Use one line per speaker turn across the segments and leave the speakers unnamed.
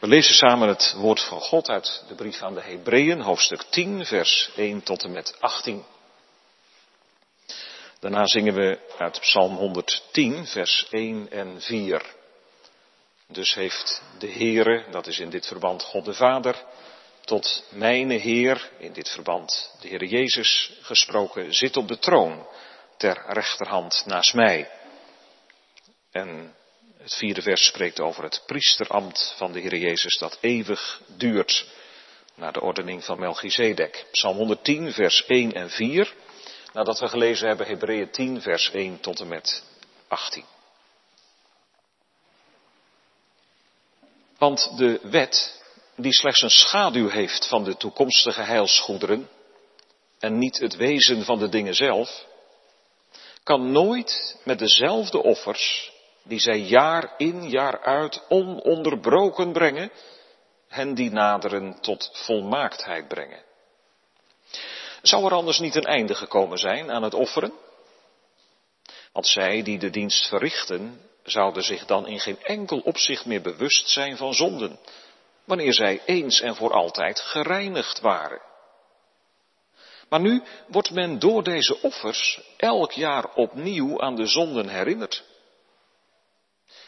We lezen samen het woord van God uit de brief aan de Hebreeën, hoofdstuk 10, vers 1 tot en met 18. Daarna zingen we uit Psalm 110, vers 1 en 4. Dus heeft de Heere, dat is in dit verband God de Vader, tot mijne Heer, in dit verband de Heer Jezus gesproken, zit op de troon ter rechterhand naast mij. En het vierde vers spreekt over het priesterambt van de Heer Jezus dat eeuwig duurt, naar de ordening van Melchizedek. Psalm 110, vers 1 en 4, nadat we gelezen hebben Hebreeën 10, vers 1 tot en met 18. Want de wet, die slechts een schaduw heeft van de toekomstige heilsgoederen en niet het wezen van de dingen zelf, kan nooit met dezelfde offers die zij jaar in jaar uit ononderbroken brengen, hen die naderen tot volmaaktheid brengen. Zou er anders niet een einde gekomen zijn aan het offeren? Want zij die de dienst verrichten, zouden zich dan in geen enkel opzicht meer bewust zijn van zonden, wanneer zij eens en voor altijd gereinigd waren. Maar nu wordt men door deze offers elk jaar opnieuw aan de zonden herinnerd.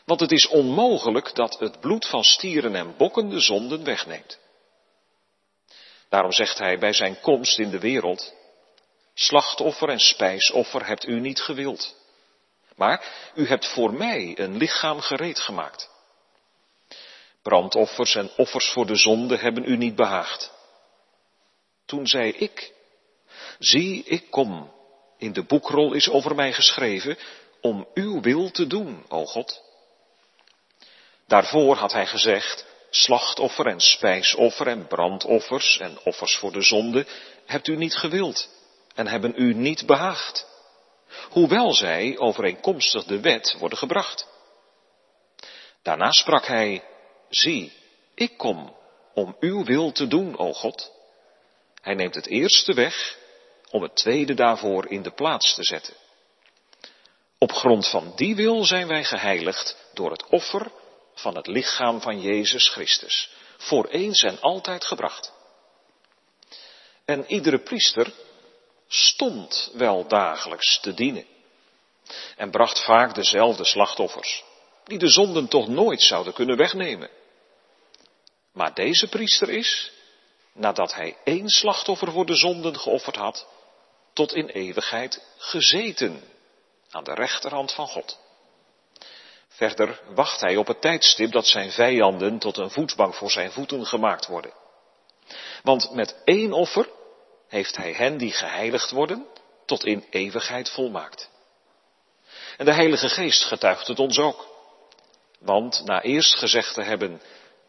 Want het is onmogelijk dat het bloed van stieren en bokken de zonden wegneemt. Daarom zegt hij bij zijn komst in de wereld, slachtoffer en spijsoffer hebt u niet gewild. Maar u hebt voor mij een lichaam gereed gemaakt. Brandoffers en offers voor de zonde hebben u niet behaagd. Toen zei ik, zie ik kom, in de boekrol is over mij geschreven, om uw wil te doen, o God. Daarvoor had hij gezegd, slachtoffer en spijsoffer en brandoffers en offers voor de zonde hebt u niet gewild en hebben u niet behaagd. Hoewel zij overeenkomstig de wet worden gebracht. Daarna sprak hij, zie, ik kom om uw wil te doen, o God. Hij neemt het eerste weg om het tweede daarvoor in de plaats te zetten. Op grond van die wil zijn wij geheiligd door het offer van het lichaam van Jezus Christus. Voor eens en altijd gebracht. En iedere priester stond wel dagelijks te dienen. En bracht vaak dezelfde slachtoffers, die de zonden toch nooit zouden kunnen wegnemen. Maar deze priester is, nadat hij één slachtoffer voor de zonden geofferd had, tot in eeuwigheid gezeten aan de rechterhand van God. Verder wacht hij op het tijdstip dat zijn vijanden tot een voetbank voor zijn voeten gemaakt worden. Want met één offer heeft hij hen die geheiligd worden tot in eeuwigheid volmaakt. En de Heilige Geest getuigt het ons ook. Want na eerst gezegd te hebben,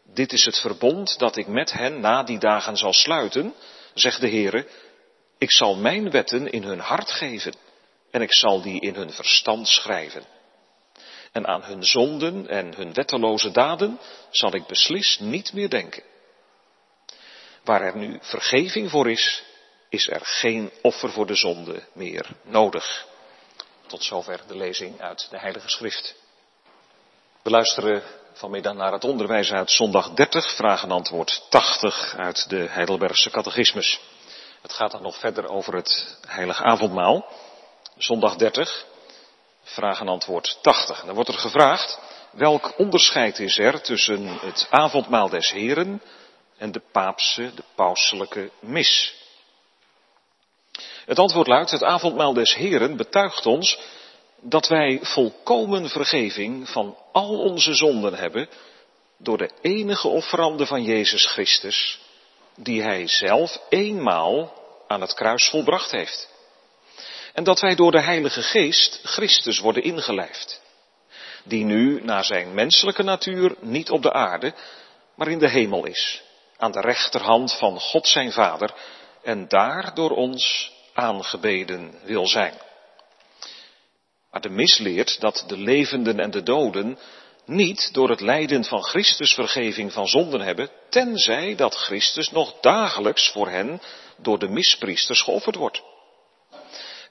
dit is het verbond dat ik met hen na die dagen zal sluiten, zegt de Heere, ik zal mijn wetten in hun hart geven en ik zal die in hun verstand schrijven en aan hun zonden en hun wetteloze daden zal ik beslist niet meer denken. Waar er nu vergeving voor is, is er geen offer voor de zonde meer nodig. Tot zover de lezing uit de Heilige Schrift. We luisteren vanmiddag naar het onderwijs uit zondag 30, vraag en antwoord 80 uit de Heidelbergse catechismus. Het gaat dan nog verder over het heilige avondmaal. Zondag 30, Vraag en antwoord 80. dan wordt er gevraagd, welk onderscheid is er tussen het avondmaal des Heren en de paapse, de pauselijke mis? Het antwoord luidt, het avondmaal des Heren betuigt ons dat wij volkomen vergeving van al onze zonden hebben door de enige offerande van Jezus Christus, die Hij zelf eenmaal aan het kruis volbracht heeft. En dat wij door de Heilige Geest Christus worden ingelijfd. Die nu naar zijn menselijke natuur niet op de aarde, maar in de hemel is. Aan de rechterhand van God zijn Vader en daar door ons aangebeden wil zijn. Maar de mis leert dat de levenden en de doden niet door het lijden van Christus vergeving van zonden hebben, tenzij dat Christus nog dagelijks voor hen door de mispriesters geofferd wordt.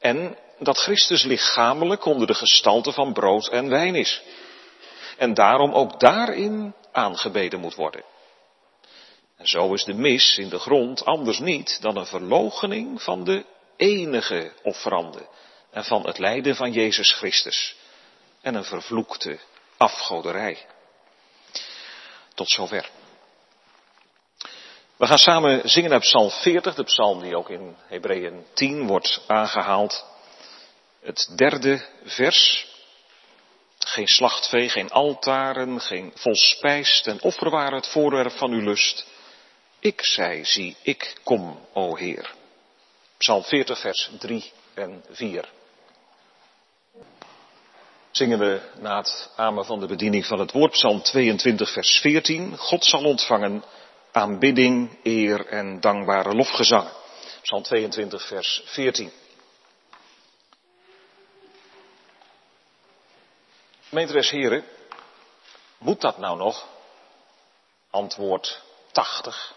En dat Christus lichamelijk onder de gestalte van brood en wijn is. En daarom ook daarin aangebeden moet worden. En zo is de mis in de grond anders niet dan een verloochening van de enige offerande en van het lijden van Jezus Christus en een vervloekte afgoderij. Tot zover. We gaan samen zingen uit Psalm 40, de psalm die ook in Hebreeën 10 wordt aangehaald. Het derde vers. Geen slachtvee, geen altaren, geen volspijs, ten offer waren het voorwerp van uw lust. Ik zei, zie, ik kom, o Heer. Psalm 40, vers 3 en 4. Zingen we na het amen van de bediening van het woord, Psalm 22, vers 14. God zal ontvangen aanbidding, eer en dankbare lofgezangen. Psalm 22, vers 14. Gemeentes heren, moet dat nou nog? Antwoord 80.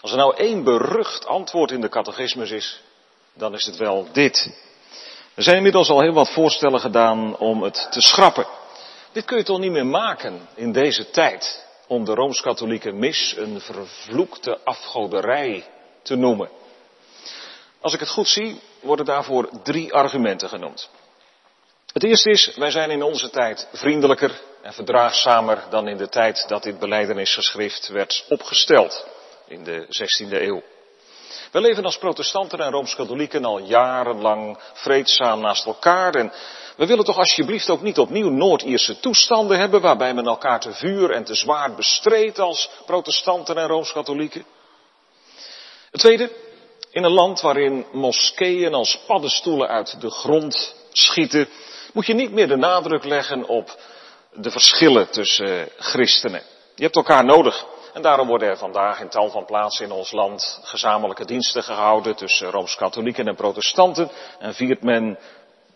Als er nou één berucht antwoord in de catechismus is, dan is het wel dit. Er zijn inmiddels al heel wat voorstellen gedaan om het te schrappen. Dit kun je toch niet meer maken in deze tijd om de Rooms-Katholieke mis een vervloekte afgoderij te noemen. Als ik het goed zie, worden daarvoor drie argumenten genoemd. Het eerste is, wij zijn in onze tijd vriendelijker en verdraagzamer dan in de tijd dat dit beleidenisgeschrift werd opgesteld, in de 16e eeuw. We leven als protestanten en rooms-katholieken al jarenlang vreedzaam naast elkaar en we willen toch alsjeblieft ook niet opnieuw Noord-Ierse toestanden hebben waarbij men elkaar te vuur en te zwaard bestreedt als protestanten en rooms-katholieken. Het tweede, in een land waarin moskeeën als paddenstoelen uit de grond schieten, moet je niet meer de nadruk leggen op de verschillen tussen christenen. Je hebt elkaar nodig. En daarom worden er vandaag in tal van plaatsen in ons land gezamenlijke diensten gehouden tussen Rooms-Katholieken en Protestanten. En viert men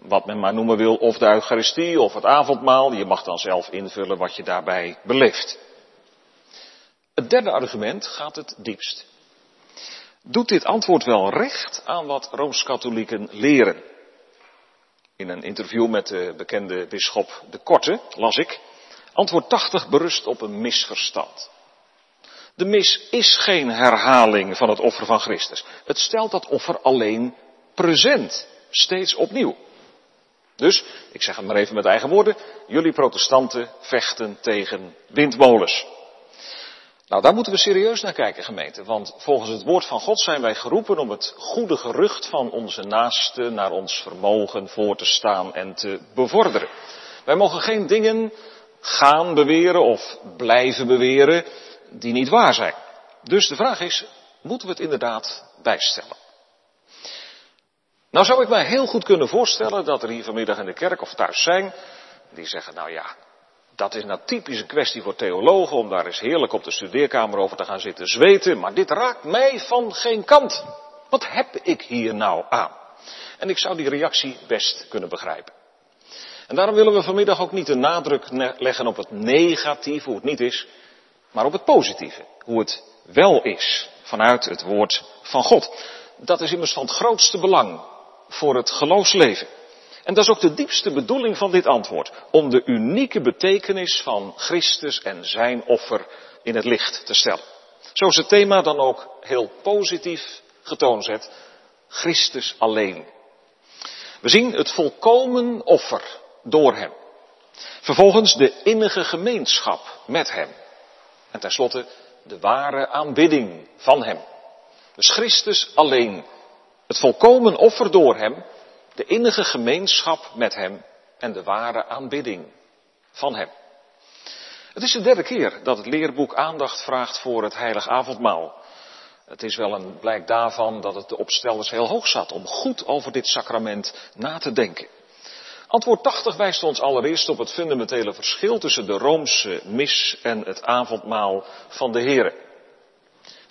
wat men maar noemen wil, of de Eucharistie of het avondmaal. Je mag dan zelf invullen wat je daarbij beleeft. Het derde argument gaat het diepst. Doet dit antwoord wel recht aan wat Rooms-Katholieken leren? In een interview met de bekende bisschop De Korte las ik, antwoord 80 berust op een misverstand. De mis is geen herhaling van het offer van Christus. Het stelt dat offer alleen present, steeds opnieuw. Dus, ik zeg het maar even met eigen woorden, jullie protestanten vechten tegen windmolens. Nou, daar moeten we serieus naar kijken, gemeente. Want volgens het woord van God zijn wij geroepen om het goede gerucht van onze naasten naar ons vermogen voor te staan en te bevorderen. Wij mogen geen dingen gaan beweren of blijven beweren die niet waar zijn. Dus de vraag is, moeten we het inderdaad bijstellen? Nou zou ik mij heel goed kunnen voorstellen dat er hier vanmiddag in de kerk of thuis zijn die zeggen, nou ja, dat is nou typisch een kwestie voor theologen om daar eens heerlijk op de studeerkamer over te gaan zitten zweten, maar dit raakt mij van geen kant. Wat heb ik hier nou aan? En ik zou die reactie best kunnen begrijpen. En daarom willen we vanmiddag ook niet de nadruk leggen op het negatieve, hoe het niet is, maar op het positieve, hoe het wel is vanuit het woord van God. Dat is immers van het grootste belang voor het geloofsleven. En dat is ook de diepste bedoeling van dit antwoord. Om de unieke betekenis van Christus en zijn offer in het licht te stellen. Zo is het thema dan ook heel positief getoond zet. Christus alleen. We zien het volkomen offer door hem. Vervolgens de innige gemeenschap met hem. En tenslotte de ware aanbidding van hem. Dus Christus alleen het volkomen offer door Hem, de innige gemeenschap met Hem en de ware aanbidding van Hem. Het is de derde keer dat het leerboek aandacht vraagt voor het heilig avondmaal. Het is wel een blijk daarvan dat het de opstellers heel hoog zat om goed over dit sacrament na te denken. Antwoord 80 wijst ons allereerst op het fundamentele verschil tussen de Roomse mis en het avondmaal van de Here.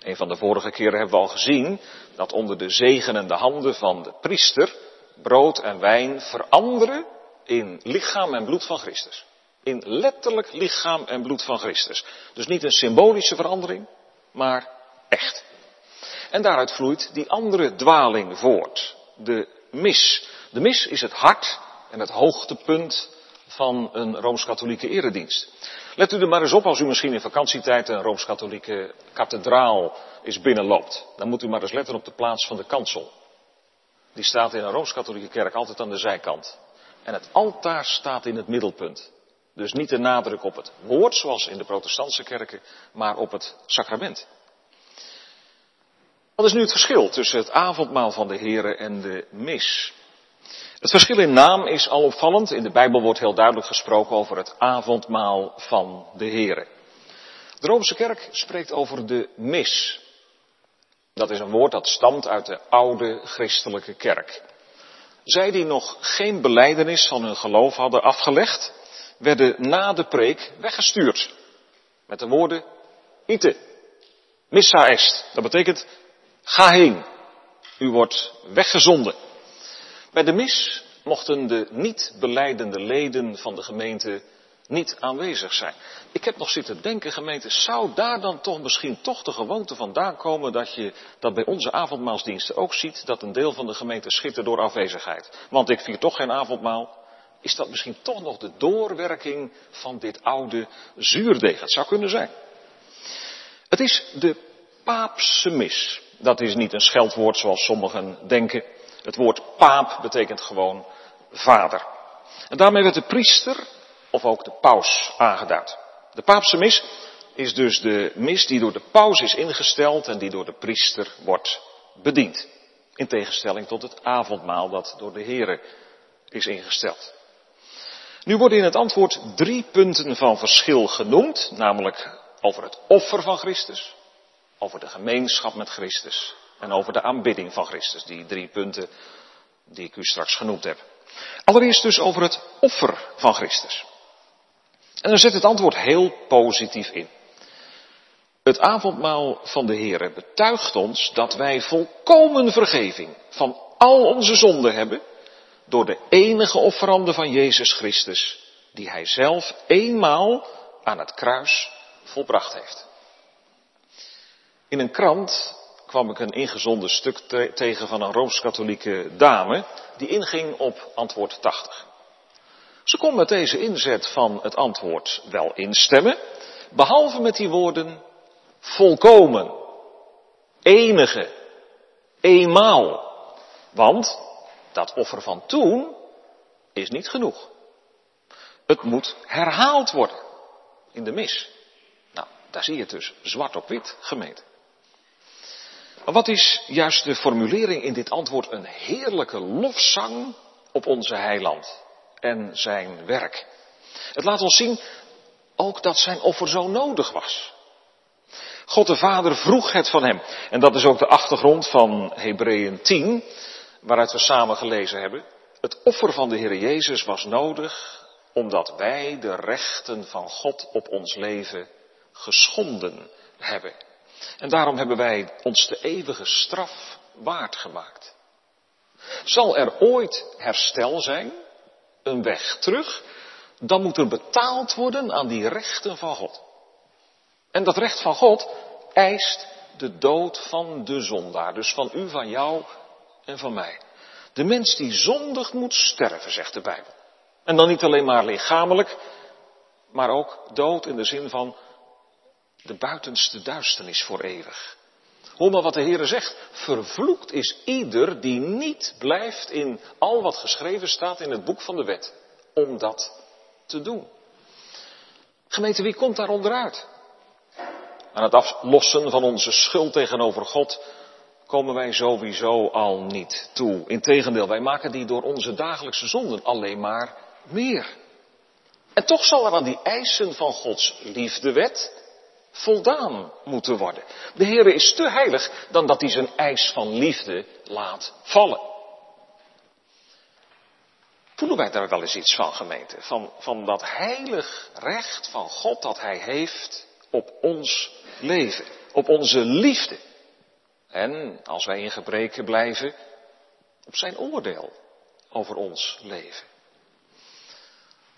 Een van de vorige keren hebben we al gezien dat onder de zegenende handen van de priester brood en wijn veranderen in lichaam en bloed van Christus. In letterlijk lichaam en bloed van Christus. Dus niet een symbolische verandering, maar echt. En daaruit vloeit die andere dwaling voort. De mis. De mis is het hart en het hoogtepunt van een rooms-katholieke eredienst. Let u er maar eens op als u misschien in vakantietijd een Rooms-Katholieke kathedraal is binnenloopt. Dan moet u maar eens letten op de plaats van de kansel. Die staat in een Rooms-Katholieke kerk altijd aan de zijkant. En het altaar staat in het middelpunt. Dus niet de nadruk op het woord, zoals in de protestantse kerken, maar op het sacrament. Wat is nu het verschil tussen het avondmaal van de Here en de mis? Het verschil in naam is al opvallend. In de Bijbel wordt heel duidelijk gesproken over het avondmaal van de Here. De Roomse kerk spreekt over de mis. Dat is een woord dat stamt uit de oude christelijke kerk. Zij die nog geen beleidenis van hun geloof hadden afgelegd, werden na de preek weggestuurd. Met de woorden, ite, missa est. Dat betekent, ga heen. U wordt weggezonden. Bij de mis mochten de niet beleidende leden van de gemeente niet aanwezig zijn. Ik heb nog zitten denken, gemeente, zou daar dan toch misschien toch de gewoonte vandaan komen dat je dat bij onze avondmaalsdiensten ook ziet, dat een deel van de gemeente schittert door afwezigheid. Want ik vier toch geen avondmaal. Is dat misschien toch nog de doorwerking van dit oude zuurdeeg? Het zou kunnen zijn. Het is de paapse mis. Dat is niet een scheldwoord zoals sommigen denken. Het woord paap betekent gewoon vader. En daarmee werd de priester of ook de paus aangeduid. De paapse mis is dus de mis die door de paus is ingesteld en die door de priester wordt bediend. In tegenstelling tot het avondmaal dat door de Here is ingesteld. Nu worden in het antwoord drie punten van verschil genoemd, namelijk over het offer van Christus, over de gemeenschap met Christus en over de aanbidding van Christus. Die drie punten die ik u straks genoemd heb. Allereerst dus over het offer van Christus. En dan zet het antwoord heel positief in. Het avondmaal van de Heer betuigt ons dat wij volkomen vergeving van al onze zonden hebben door de enige offerande van Jezus Christus, die Hij zelf eenmaal aan het kruis volbracht heeft. In een krant kwam ik een ingezonden stuk tegen van een rooms-katholieke dame die inging op antwoord 80. Ze kon met deze inzet van het antwoord wel instemmen, behalve met die woorden volkomen, enige, eenmaal. Want dat offer van toen is niet genoeg. Het moet herhaald worden in de mis. Nou, daar zie je het dus zwart op wit gemeten. Wat is juist de formulering in dit antwoord een heerlijke lofzang op onze heiland en zijn werk. Het laat ons zien ook dat zijn offer zo nodig was. God de Vader vroeg het van hem. En dat is ook de achtergrond van Hebreeën 10, waaruit we samen gelezen hebben. Het offer van de Heer Jezus was nodig omdat wij de rechten van God op ons leven geschonden hebben. En daarom hebben wij ons de eeuwige straf waard gemaakt. Zal er ooit herstel zijn, een weg terug, dan moet er betaald worden aan die rechten van God. En dat recht van God eist de dood van de zondaar, dus van u, van jou en van mij. De mens die zondig moet sterven, zegt de Bijbel. En dan niet alleen maar lichamelijk, maar ook dood in de zin van de buitenste duisternis voor eeuwig. Hoor maar wat de Heere zegt. Vervloekt is ieder die niet blijft in al wat geschreven staat in het boek van de wet. Om dat te doen. Gemeente, wie komt daar onderuit? Aan het aflossen van onze schuld tegenover God komen wij sowieso al niet toe. Integendeel, wij maken die door onze dagelijkse zonden alleen maar meer. En toch zal er aan die eisen van Gods liefdewet voldaan moeten worden. De Heer is te heilig dan dat hij zijn eis van liefde laat vallen. Voelen wij daar wel eens iets van, gemeente? Van, van dat heilig recht van God dat Hij heeft op ons leven, op onze liefde. En als wij in gebreken blijven, op zijn oordeel over ons leven.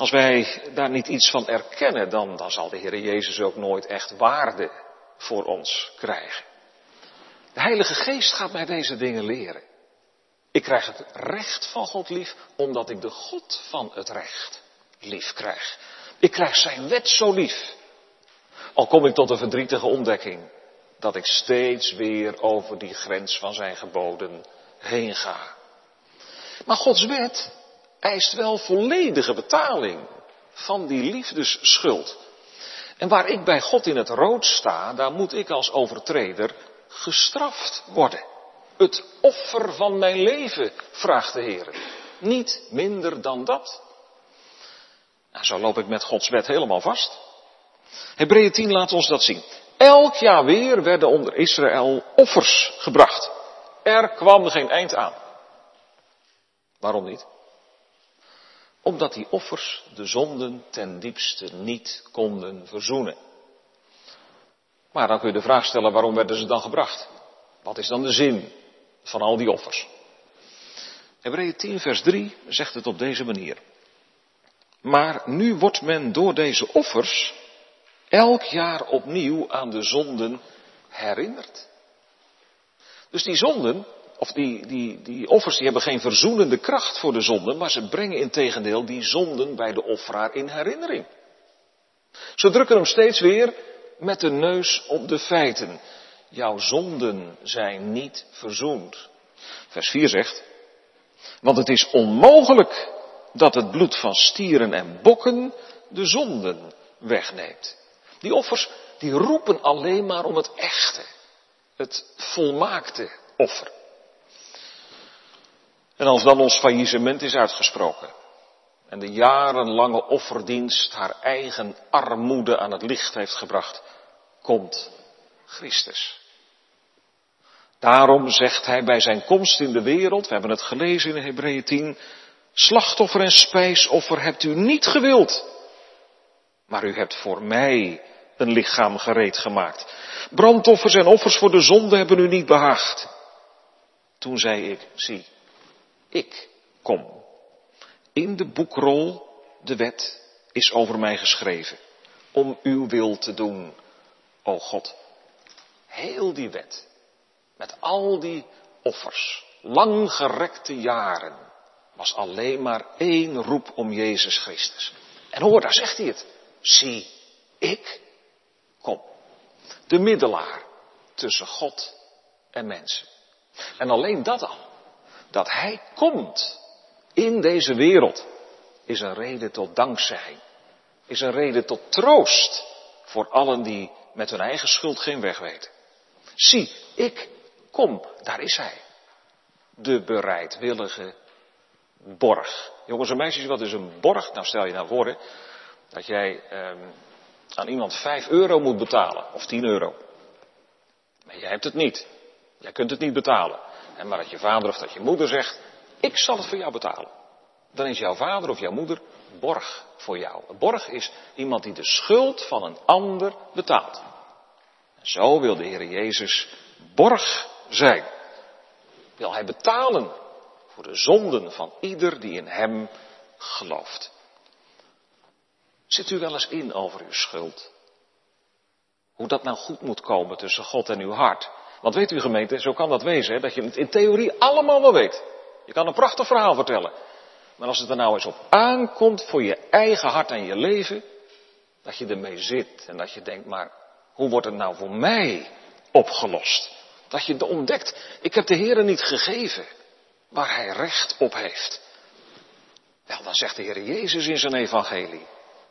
Als wij daar niet iets van erkennen, dan, dan zal de Heer Jezus ook nooit echt waarde voor ons krijgen. De Heilige Geest gaat mij deze dingen leren. Ik krijg het recht van God lief, omdat ik de God van het recht lief krijg. Ik krijg zijn wet zo lief. Al kom ik tot een verdrietige ontdekking dat ik steeds weer over die grens van zijn geboden heen ga. Maar Gods wet eist wel volledige betaling van die liefdesschuld. En waar ik bij God in het rood sta, daar moet ik als overtreder gestraft worden. Het offer van mijn leven, vraagt de Heer. Niet minder dan dat. Nou, zo loop ik met Gods wet helemaal vast. Hebreeën 10 laat ons dat zien. Elk jaar weer werden onder Israël offers gebracht. Er kwam geen eind aan. Waarom niet? Omdat die offers de zonden ten diepste niet konden verzoenen. Maar dan kun je de vraag stellen, waarom werden ze dan gebracht? Wat is dan de zin van al die offers? Hebreeën 10 vers 3 zegt het op deze manier. Maar nu wordt men door deze offers elk jaar opnieuw aan de zonden herinnerd. Dus die zonden, of die, die, die offers, die hebben geen verzoenende kracht voor de zonden, maar ze brengen in tegendeel die zonden bij de offeraar in herinnering. Ze drukken hem steeds weer met de neus op de feiten. Jouw zonden zijn niet verzoend. Vers 4 zegt, want het is onmogelijk dat het bloed van stieren en bokken de zonden wegneemt. Die offers, die roepen alleen maar om het echte, het volmaakte offer. En als dan ons faillissement is uitgesproken en de jarenlange offerdienst haar eigen armoede aan het licht heeft gebracht, komt Christus. Daarom zegt hij bij zijn komst in de wereld, we hebben het gelezen in Hebreeën 10, slachtoffer en spijsoffer hebt u niet gewild, maar u hebt voor mij een lichaam gereed gemaakt. Brandoffers en offers voor de zonde hebben u niet behaagd. Toen zei ik, zie, ik kom. In de boekrol, de wet, is over mij geschreven. Om uw wil te doen, o God. Heel die wet, met al die offers, langgerekte jaren, was alleen maar één roep om Jezus Christus. En hoor, daar zegt hij het. Zie, ik kom. De middelaar tussen God en mensen. En alleen dat al, dat Hij komt in deze wereld, is een reden tot dankzij. Is een reden tot troost voor allen die met hun eigen schuld geen weg weten. Zie, ik kom, daar is Hij. De bereidwillige borg. Jongens en meisjes, wat is een borg? Nou, stel je nou voor dat jij ehm, aan iemand 5 euro moet betalen, of 10 euro. Maar jij hebt het niet. Jij kunt het niet betalen. Maar dat je vader of dat je moeder zegt, ik zal het voor jou betalen. Dan is jouw vader of jouw moeder borg voor jou. Een borg is iemand die de schuld van een ander betaalt. En zo wil de Heer Jezus borg zijn. Wil hij betalen voor de zonden van ieder die in hem gelooft. Zit u wel eens in over uw schuld? Hoe dat nou goed moet komen tussen God en uw hart. Want weet u gemeente, zo kan dat wezen, hè, dat je het in theorie allemaal wel weet. Je kan een prachtig verhaal vertellen. Maar als het er nou eens op aankomt voor je eigen hart en je leven, dat je ermee zit en dat je denkt, maar hoe wordt het nou voor mij opgelost? Dat je ontdekt, ik heb de Heer niet gegeven waar Hij recht op heeft. Wel, dan zegt de Heer Jezus in zijn evangelie,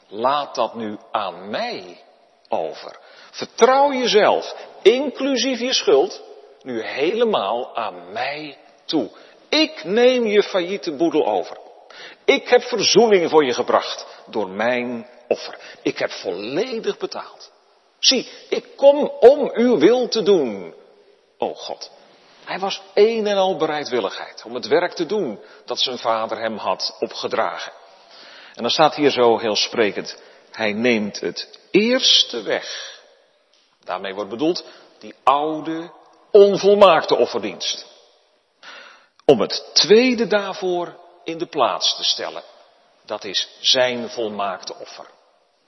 laat dat nu aan mij over. Vertrouw jezelf, inclusief je schuld, nu helemaal aan mij toe. Ik neem je failliete boedel over. Ik heb verzoening voor je gebracht door mijn offer. Ik heb volledig betaald. Zie, ik kom om uw wil te doen, o God. Hij was een en al bereidwilligheid om het werk te doen dat zijn vader hem had opgedragen. En dan staat hier zo heel sprekend, hij neemt het eerste weg. Daarmee wordt bedoeld die oude, onvolmaakte offerdienst. Om het tweede daarvoor in de plaats te stellen. Dat is zijn volmaakte offer.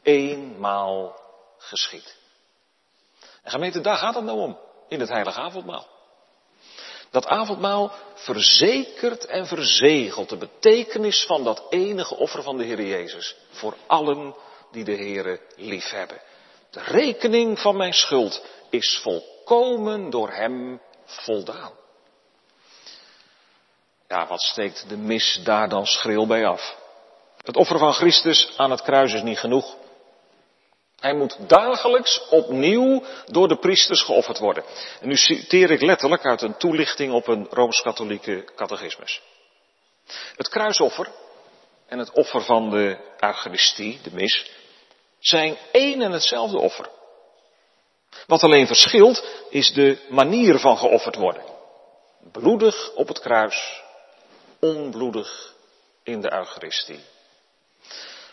Eenmaal geschied. En gemeente, daar gaat het nou om. In het heilige avondmaal. Dat avondmaal verzekert en verzegelt de betekenis van dat enige offer van de Heer Jezus voor allen die de Heere liefhebben. De rekening van mijn schuld is volkomen door Hem voldaan. Ja, wat steekt de mis daar dan schril bij af? Het offer van Christus aan het kruis is niet genoeg. Hij moet dagelijks opnieuw door de priesters geofferd worden. En nu citeer ik letterlijk uit een toelichting op een rooms-katholieke catechismus. Het kruisoffer en het offer van de Eucharistie, de mis, zijn één en hetzelfde offer. Wat alleen verschilt is de manier van geofferd worden. Bloedig op het kruis, onbloedig in de Eucharistie.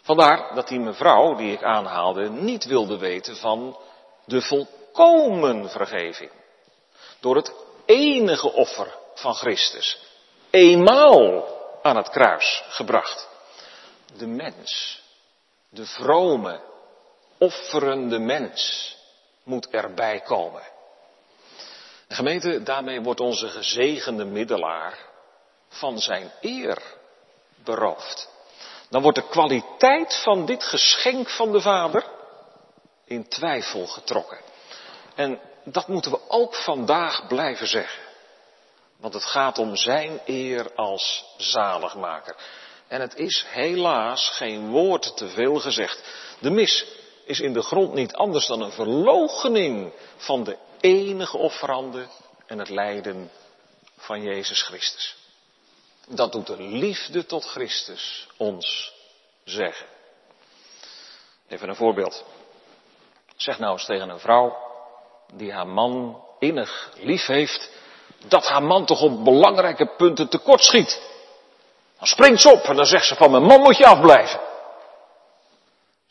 Vandaar dat die mevrouw die ik aanhaalde niet wilde weten van de volkomen vergeving. Door het enige offer van Christus. Eenmaal aan het kruis gebracht. De mens, de vrome, offerende mens moet erbij komen. De gemeente, daarmee wordt onze gezegende middelaar van zijn eer beroofd dan wordt de kwaliteit van dit geschenk van de Vader in twijfel getrokken. En dat moeten we ook vandaag blijven zeggen. Want het gaat om zijn eer als zaligmaker. En het is helaas geen woord te veel gezegd. De mis is in de grond niet anders dan een verloochening van de enige offerande en het lijden van Jezus Christus. Dat doet de liefde tot Christus ons zeggen. Even een voorbeeld. Zeg nou eens tegen een vrouw die haar man innig lief heeft, dat haar man toch op belangrijke punten tekortschiet. Dan springt ze op en dan zegt ze van mijn man moet je afblijven.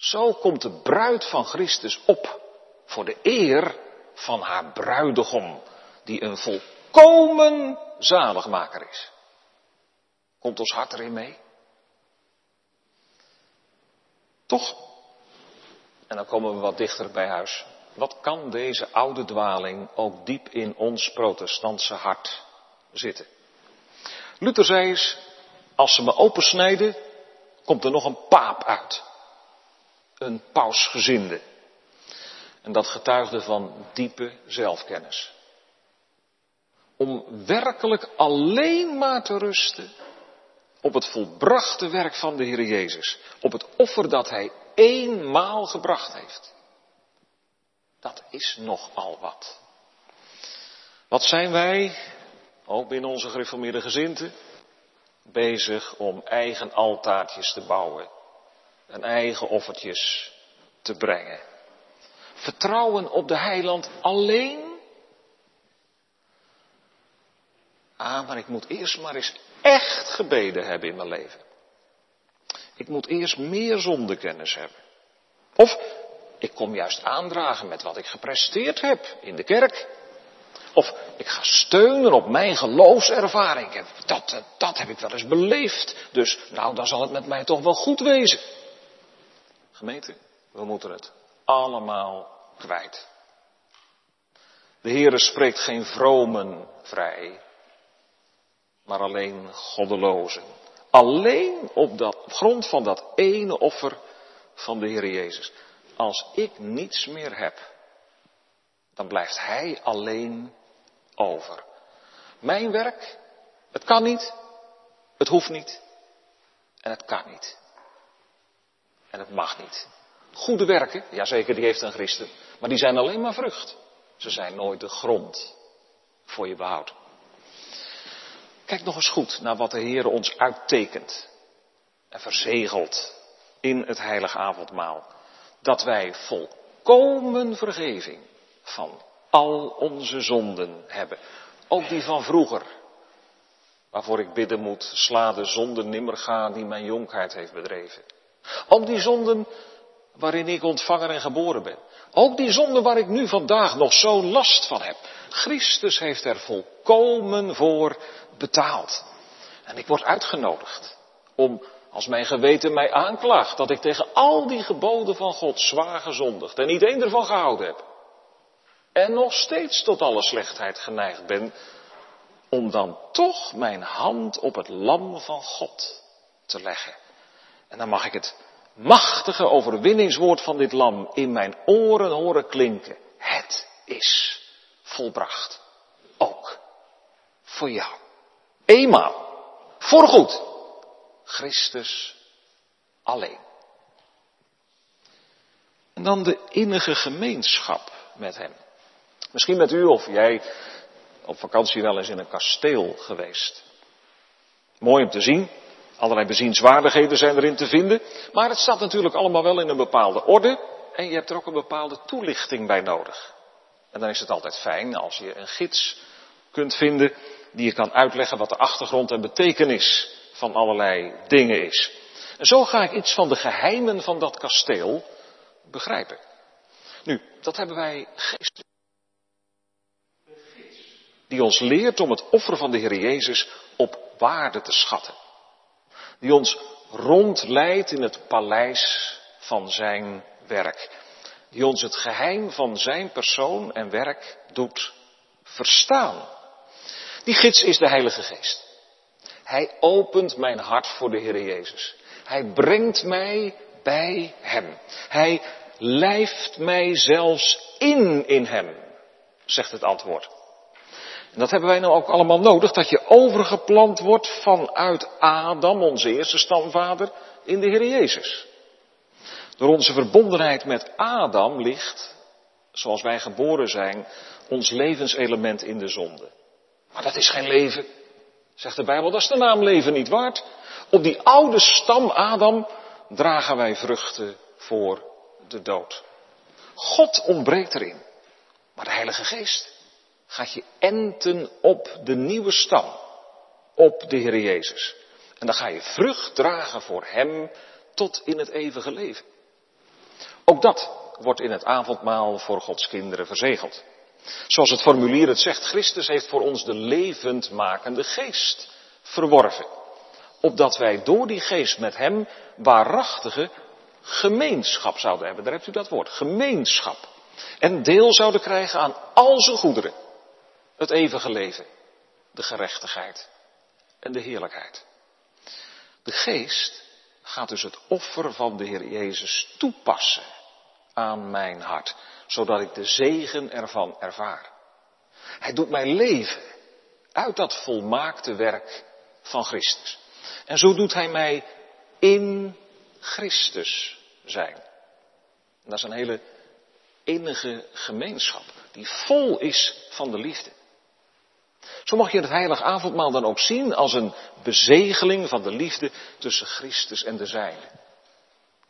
Zo komt de bruid van Christus op voor de eer van haar bruidegom, die een volkomen zaligmaker is. Komt ons hart erin mee? Toch? En dan komen we wat dichter bij huis. Wat kan deze oude dwaling ook diep in ons protestantse hart zitten? Luther zei eens, als ze me opensnijden, komt er nog een paap uit. Een pausgezinde. En dat getuigde van diepe zelfkennis. Om werkelijk alleen maar te rusten op het volbrachte werk van de Heer Jezus. Op het offer dat Hij eenmaal gebracht heeft. Dat is nogal wat. Wat zijn wij, ook binnen onze gereformeerde gezinten, bezig om eigen altaartjes te bouwen en eigen offertjes te brengen. Vertrouwen op de heiland alleen? Ah, maar ik moet eerst maar eens echt gebeden hebben in mijn leven. Ik moet eerst meer zondekennis hebben. Of ik kom juist aandragen met wat ik gepresteerd heb in de kerk. Of ik ga steunen op mijn geloofservaring. Dat, dat heb ik wel eens beleefd. Dus nou, dan zal het met mij toch wel goed wezen. Gemeente, we moeten het allemaal kwijt. De Heere spreekt geen vromen vrij maar alleen goddelozen. Alleen op, dat, grond van dat ene offer van de Heer Jezus. Als ik niets meer heb, dan blijft Hij alleen over. Mijn werk, het kan niet, het hoeft niet en het kan niet. En het mag niet. Goede werken, jazeker, die heeft een christen, maar die zijn alleen maar vrucht. Ze zijn nooit de grond voor je behoud. Kijk nog eens goed naar wat de Heer ons uittekent en verzegelt in het heilige avondmaal. Dat wij volkomen vergeving van al onze zonden hebben. Ook die van vroeger. Waarvoor ik bidden moet, sla de zonde nimmer gaan die mijn jonkheid heeft bedreven. Ook die zonden waarin ik ontvangen en geboren ben. Ook die zonden waar ik nu vandaag nog zo last van heb. Christus heeft er volkomen voor betaald. En ik word uitgenodigd om, als mijn geweten mij aanklaagt, dat ik tegen al die geboden van God zwaar gezondigd en niet één ervan gehouden heb. En nog steeds tot alle slechtheid geneigd ben, om dan toch mijn hand op het lam van God te leggen. En dan mag ik het machtige overwinningswoord van dit lam in mijn oren horen klinken. Het is volbracht. Ook voor jou. Eenmaal. Voorgoed. Christus alleen. En dan de innige gemeenschap met hem. Misschien met u of jij op vakantie wel eens in een kasteel geweest. Mooi om te zien. Allerlei bezienswaardigheden zijn erin te vinden. Maar het staat natuurlijk allemaal wel in een bepaalde orde. En je hebt er ook een bepaalde toelichting bij nodig. En dan is het altijd fijn als je een gids kunt vinden die je kan uitleggen wat de achtergrond en betekenis van allerlei dingen is. En zo ga ik iets van de geheimen van dat kasteel begrijpen. Nu, dat hebben wij geestelijk. Die ons leert om het offer van de Heer Jezus op waarde te schatten. Die ons rondleidt in het paleis van zijn werk. Die ons het geheim van zijn persoon en werk doet verstaan. Die gids is de Heilige Geest. Hij opent mijn hart voor de Heer Jezus. Hij brengt mij bij Hem. Hij lijft mij zelfs in in Hem, zegt het antwoord. En dat hebben wij nou ook allemaal nodig, dat je overgeplant wordt vanuit Adam, onze eerste stamvader, in de Heer Jezus. Door onze verbondenheid met Adam ligt, zoals wij geboren zijn, ons levenselement in de zonde. Maar dat is geen leven, zegt de Bijbel, dat is de naam leven niet waard. Op die oude stam Adam dragen wij vruchten voor de dood. God ontbreekt erin, maar de Heilige Geest gaat je enten op de nieuwe stam, op de Heer Jezus. En dan ga je vrucht dragen voor Hem tot in het eeuwige leven. Ook dat wordt in het avondmaal voor Gods kinderen verzegeld. Zoals het formulier het zegt, Christus heeft voor ons de levendmakende geest verworven. Opdat wij door die geest met Hem waarachtige gemeenschap zouden hebben. Daar hebt u dat woord, gemeenschap. En deel zouden krijgen aan al zijn goederen. Het eeuwige leven, de gerechtigheid en de heerlijkheid. De geest gaat dus het offer van de Heer Jezus toepassen aan mijn hart, zodat ik de zegen ervan ervaar. Hij doet mij leven uit dat volmaakte werk van Christus. En zo doet hij mij in Christus zijn. Dat is een hele innige gemeenschap die vol is van de liefde. Zo mag je het heilige avondmaal dan ook zien als een bezegeling van de liefde tussen Christus en de zijne.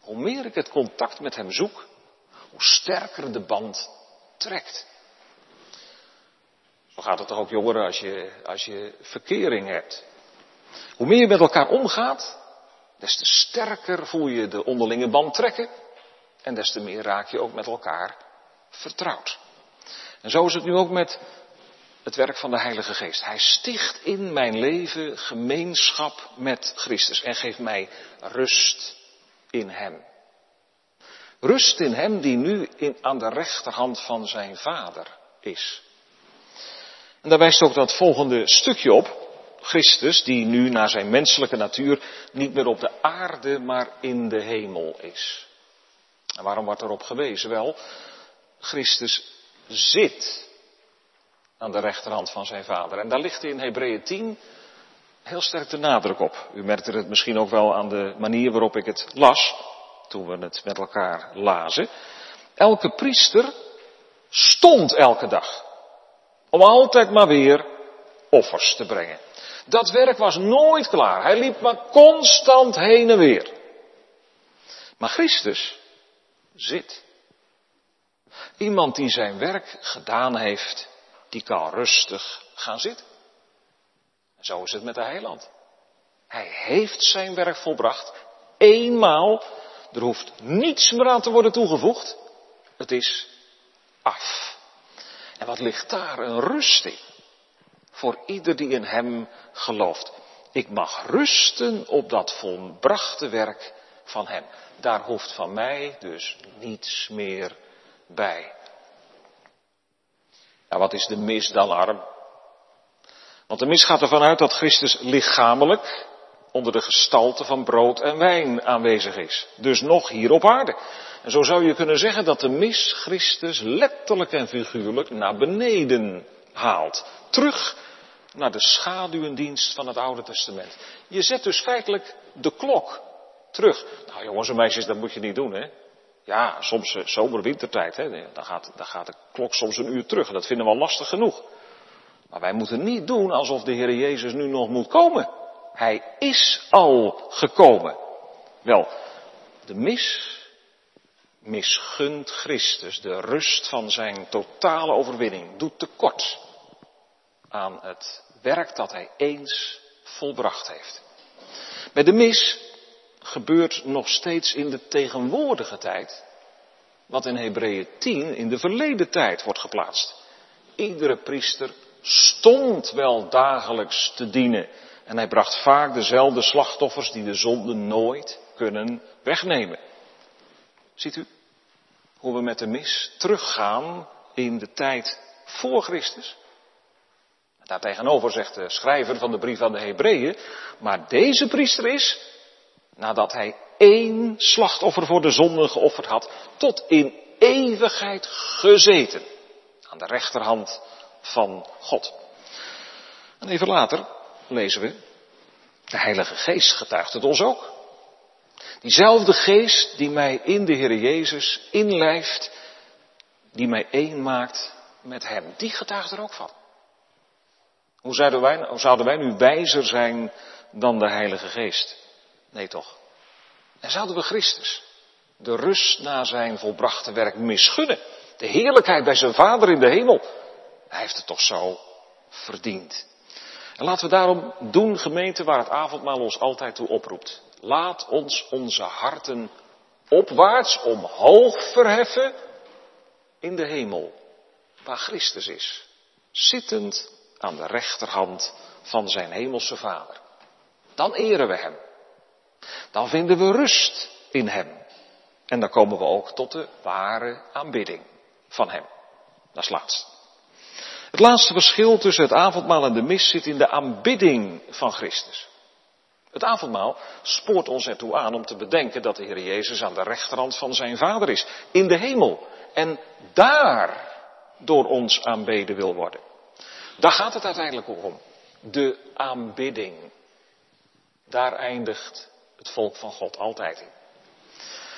Hoe meer ik het contact met hem zoek, hoe sterker de band trekt. Zo gaat het toch ook jongeren als je, als je verkering hebt. Hoe meer je met elkaar omgaat, des te sterker voel je de onderlinge band trekken en des te meer raak je ook met elkaar vertrouwd. En zo is het nu ook met het werk van de Heilige Geest. Hij sticht in mijn leven gemeenschap met Christus en geeft mij rust in Hem. Rust in Hem die nu in, aan de rechterhand van zijn Vader is. En daar wijst ook dat volgende stukje op. Christus, die nu naar zijn menselijke natuur niet meer op de aarde, maar in de hemel is. En waarom wordt erop gewezen? Wel, Christus zit aan de rechterhand van zijn vader. En daar ligt in Hebreeën 10 heel sterk de nadruk op. U merkte het misschien ook wel aan de manier waarop ik het las, toen we het met elkaar lazen. Elke priester stond elke dag. Om altijd maar weer offers te brengen. Dat werk was nooit klaar. Hij liep maar constant heen en weer. Maar Christus zit. Iemand die zijn werk gedaan heeft die kan rustig gaan zitten. En zo is het met de heiland. Hij heeft zijn werk volbracht. Eenmaal. Er hoeft niets meer aan te worden toegevoegd. Het is af. En wat ligt daar een rust in? Voor ieder die in hem gelooft. Ik mag rusten op dat volbrachte werk van hem. Daar hoeft van mij dus niets meer bij. Nou, wat is de mis dan arm? Want de mis gaat ervan uit dat Christus lichamelijk onder de gestalte van brood en wijn aanwezig is. Dus nog hier op aarde. En zo zou je kunnen zeggen dat de mis Christus letterlijk en figuurlijk naar beneden haalt. Terug naar de schaduwendienst van het Oude Testament. Je zet dus feitelijk de klok terug. Nou jongens en meisjes, dat moet je niet doen hè. Ja, soms uh, zomer, wintertijd, hè. Dan, gaat, dan gaat de klok soms een uur terug. En dat vinden we al lastig genoeg. Maar wij moeten niet doen alsof de Heer Jezus nu nog moet komen. Hij is al gekomen. Wel, de mis misgunt Christus de rust van zijn totale overwinning, doet tekort aan het werk dat hij eens volbracht heeft. Bij de mis gebeurt nog steeds in de tegenwoordige tijd wat in Hebreeën 10 in de verleden tijd wordt geplaatst. Iedere priester stond wel dagelijks te dienen en hij bracht vaak dezelfde slachtoffers die de zonde nooit kunnen wegnemen. Ziet u hoe we met de mis teruggaan in de tijd voor Christus? Daartegenover zegt de schrijver van de brief aan de Hebreeën, maar deze priester is, nadat hij één slachtoffer voor de zonde geofferd had, tot in eeuwigheid gezeten. Aan de rechterhand van God. En even later lezen we, de Heilige Geest getuigt het ons ook. Diezelfde geest die mij in de Heer Jezus inlijft, die mij één maakt met Hem, die getuigt er ook van. Hoe zouden, wij, hoe zouden wij nu wijzer zijn dan de Heilige Geest? Nee toch. En zouden we Christus de rust na zijn volbrachte werk misgunnen? De heerlijkheid bij zijn Vader in de hemel? Hij heeft het toch zo verdiend. En laten we daarom doen, gemeente, waar het avondmaal ons altijd toe oproept. Laat ons onze harten opwaarts omhoog verheffen in de hemel, waar Christus is, zittend aan de rechterhand van zijn hemelse Vader. Dan eren we Hem. Dan vinden we rust in Hem. En dan komen we ook tot de ware aanbidding van Hem. Dat is laatst. Het laatste verschil tussen het avondmaal en de mis zit in de aanbidding van Christus. Het avondmaal spoort ons ertoe aan om te bedenken dat de Heer Jezus aan de rechterhand van zijn Vader is, in de hemel. En daar door ons aanbeden wil worden. Daar gaat het uiteindelijk om. De aanbidding. Daar eindigt het volk van God altijd in.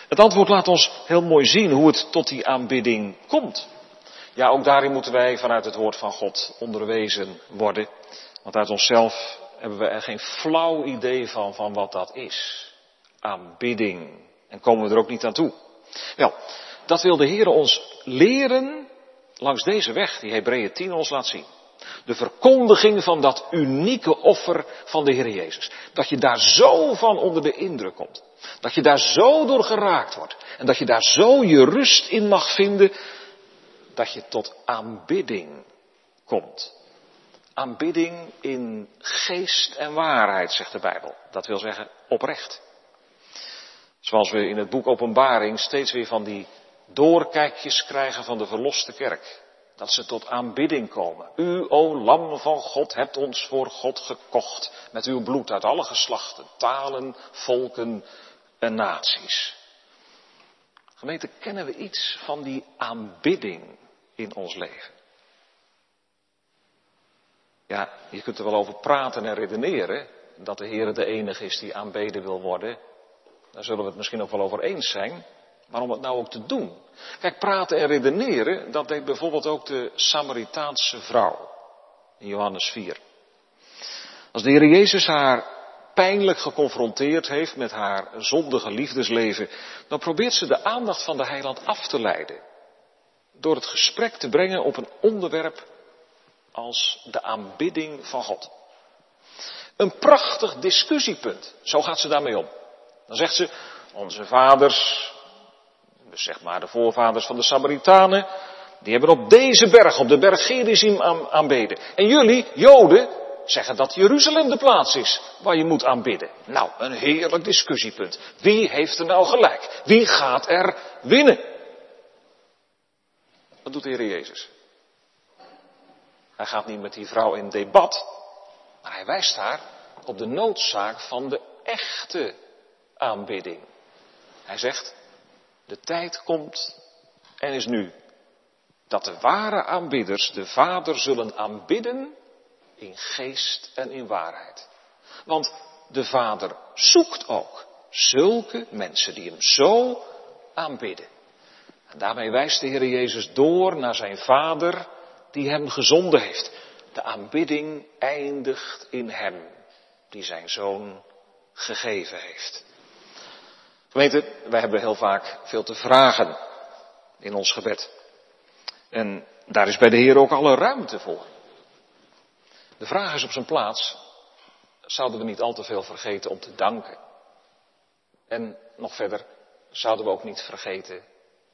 Het antwoord laat ons heel mooi zien hoe het tot die aanbidding komt. Ja, ook daarin moeten wij vanuit het woord van God onderwezen worden. Want uit onszelf hebben we er geen flauw idee van, van wat dat is. Aanbidding. En komen we er ook niet aan toe. Wel, dat wil de Heer ons leren langs deze weg die Hebreeën 10 ons laat zien. De verkondiging van dat unieke offer van de Heer Jezus. Dat je daar zo van onder de indruk komt. Dat je daar zo door geraakt wordt. En dat je daar zo je rust in mag vinden. Dat je tot aanbidding komt. Aanbidding in geest en waarheid, zegt de Bijbel. Dat wil zeggen oprecht. Zoals we in het boek Openbaring steeds weer van die doorkijkjes krijgen van de verloste kerk. Dat ze tot aanbidding komen. U, o Lam van God, hebt ons voor God gekocht met uw bloed uit alle geslachten, talen, volken en naties. Gemeente, kennen we iets van die aanbidding in ons leven? Ja, je kunt er wel over praten en redeneren, dat de Heer de enige is die aanbeden wil worden. Daar zullen we het misschien ook wel over eens zijn. Maar om het nou ook te doen. Kijk, praten en redeneren, dat deed bijvoorbeeld ook de Samaritaanse vrouw. In Johannes 4. Als de Heer Jezus haar pijnlijk geconfronteerd heeft met haar zondige liefdesleven, dan probeert ze de aandacht van de heiland af te leiden. Door het gesprek te brengen op een onderwerp als de aanbidding van God. Een prachtig discussiepunt. Zo gaat ze daarmee om. Dan zegt ze, onze vaders, dus zeg maar de voorvaders van de Samaritanen, die hebben op deze berg, op de berg Gerizim aanbeden. En jullie, Joden, zeggen dat Jeruzalem de plaats is waar je moet aanbidden. Nou, een heerlijk discussiepunt. Wie heeft er nou gelijk? Wie gaat er winnen? Dat doet de Heer Jezus. Hij gaat niet met die vrouw in debat, maar hij wijst haar op de noodzaak van de echte aanbidding. Hij zegt, de tijd komt en is nu dat de ware aanbidders de Vader zullen aanbidden in geest en in waarheid. Want de Vader zoekt ook zulke mensen die hem zo aanbidden. En daarmee wijst de Heer Jezus door naar zijn Vader die hem gezonden heeft. De aanbidding eindigt in hem die zijn Zoon gegeven heeft. Gemeente, wij hebben heel vaak veel te vragen in ons gebed. En daar is bij de Heer ook alle ruimte voor. De vraag is op zijn plaats, zouden we niet al te veel vergeten om te danken? En nog verder, zouden we ook niet vergeten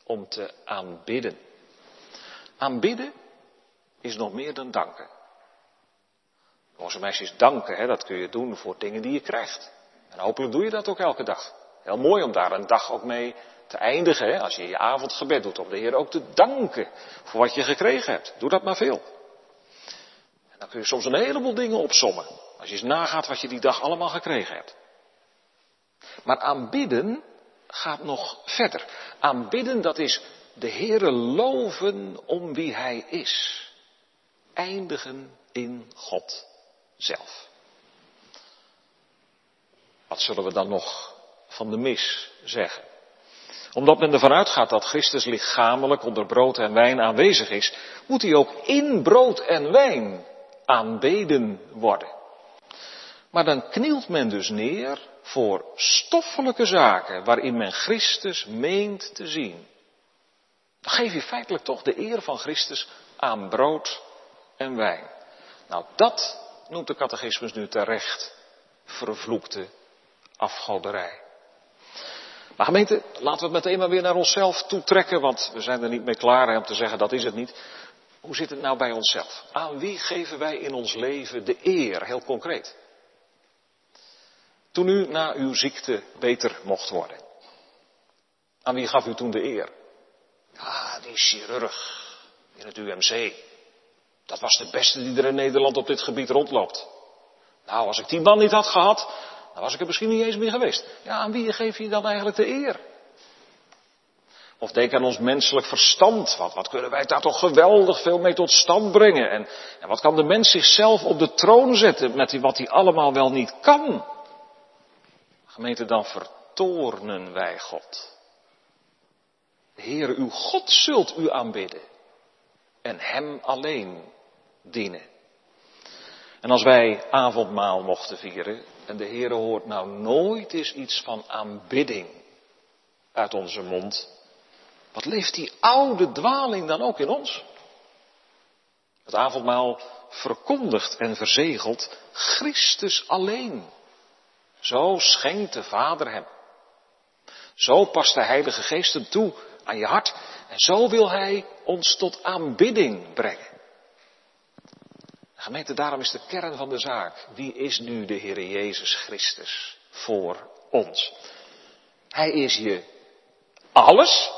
om te aanbidden? Aanbidden is nog meer dan danken. Onze meisjes danken, hè, dat kun je doen voor dingen die je krijgt. En hopelijk doe je dat ook elke dag. Heel mooi om daar een dag ook mee te eindigen, hè, als je je avondgebed doet, om de Heer ook te danken voor wat je gekregen hebt. Doe dat maar veel. En dan kun je soms een heleboel dingen opsommen, als je eens nagaat wat je die dag allemaal gekregen hebt. Maar aanbidden gaat nog verder. Aanbidden, dat is de Heere loven om wie Hij is. Eindigen in God zelf. Wat zullen we dan nog van de mis zeggen? Omdat men ervan uitgaat dat Christus lichamelijk onder brood en wijn aanwezig is, moet hij ook in brood en wijn aanbeden worden. Maar dan knielt men dus neer voor stoffelijke zaken waarin men Christus meent te zien. Dan geef je feitelijk toch de eer van Christus aan brood en wijn. Nou, dat noemt de catechismus nu terecht vervloekte afgoderij. Maar gemeente, laten we het meteen maar weer naar onszelf toetrekken, want we zijn er niet mee klaar om te zeggen dat is het niet. Hoe zit het nou bij onszelf? Aan wie geven wij in ons leven de eer, heel concreet? Toen u na uw ziekte beter mocht worden. Aan wie gaf u toen de eer? Ja, die chirurg in het UMC. Dat was de beste die er in Nederland op dit gebied rondloopt. Nou, als ik die man niet had gehad, dan was ik er misschien niet eens meer geweest. Ja, aan wie geef je dan eigenlijk de eer? Of denk aan ons menselijk verstand. Wat, wat kunnen wij daar toch geweldig veel mee tot stand brengen? En, wat kan de mens zichzelf op de troon zetten met wat hij allemaal wel niet kan? Gemeente, dan vertoornen wij God. Heer, uw God zult u aanbidden. En Hem alleen dienen. En als wij avondmaal mochten vieren, en de Heere hoort nou nooit eens iets van aanbidding uit onze mond, wat leeft die oude dwaling dan ook in ons? Het avondmaal verkondigt en verzegelt Christus alleen. Zo schenkt de Vader hem. Zo past de Heilige Geest hem toe aan je hart. En zo wil Hij ons tot aanbidding brengen. Gemeente, daarom is de kern van de zaak. Wie is nu de Heer Jezus Christus voor ons? Hij is je alles.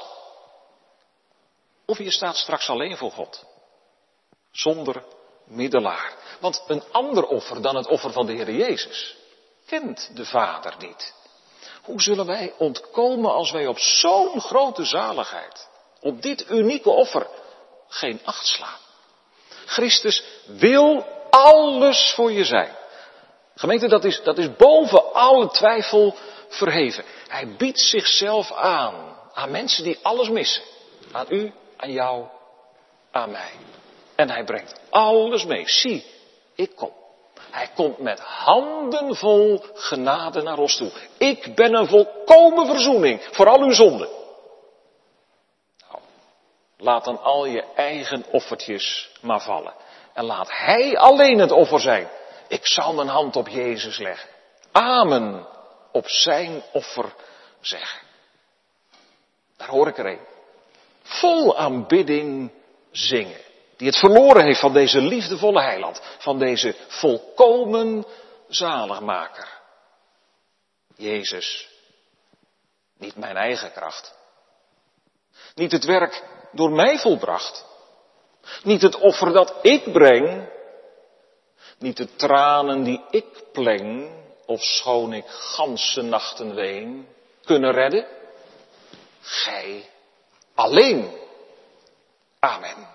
Of je staat straks alleen voor God. Zonder middelaar. Want een ander offer dan het offer van de Heer Jezus kent de Vader niet. Hoe zullen wij ontkomen als wij op zo'n grote zaligheid, op dit unieke offer, geen acht slaan? Christus wil alles voor je zijn. Gemeente, dat is, dat is boven alle twijfel verheven. Hij biedt zichzelf aan. Aan mensen die alles missen. Aan u, aan jou, aan mij. En hij brengt alles mee. Zie, ik kom. Hij komt met handen vol genade naar ons toe. Ik ben een volkomen verzoening voor al uw zonden. Laat dan al je eigen offertjes maar vallen. En laat Hij alleen het offer zijn. Ik zal mijn hand op Jezus leggen. Amen. Op zijn offer zeggen. Daar hoor ik er een. Vol aanbidding zingen. Die het verloren heeft van deze liefdevolle heiland. Van deze volkomen zaligmaker. Jezus. Niet mijn eigen kracht. Niet het werk door mij volbracht. Niet het offer dat ik breng. niet de tranen die ik pleng, of schoon ik ganse nachten ween, kunnen redden. Gij alleen. Amen.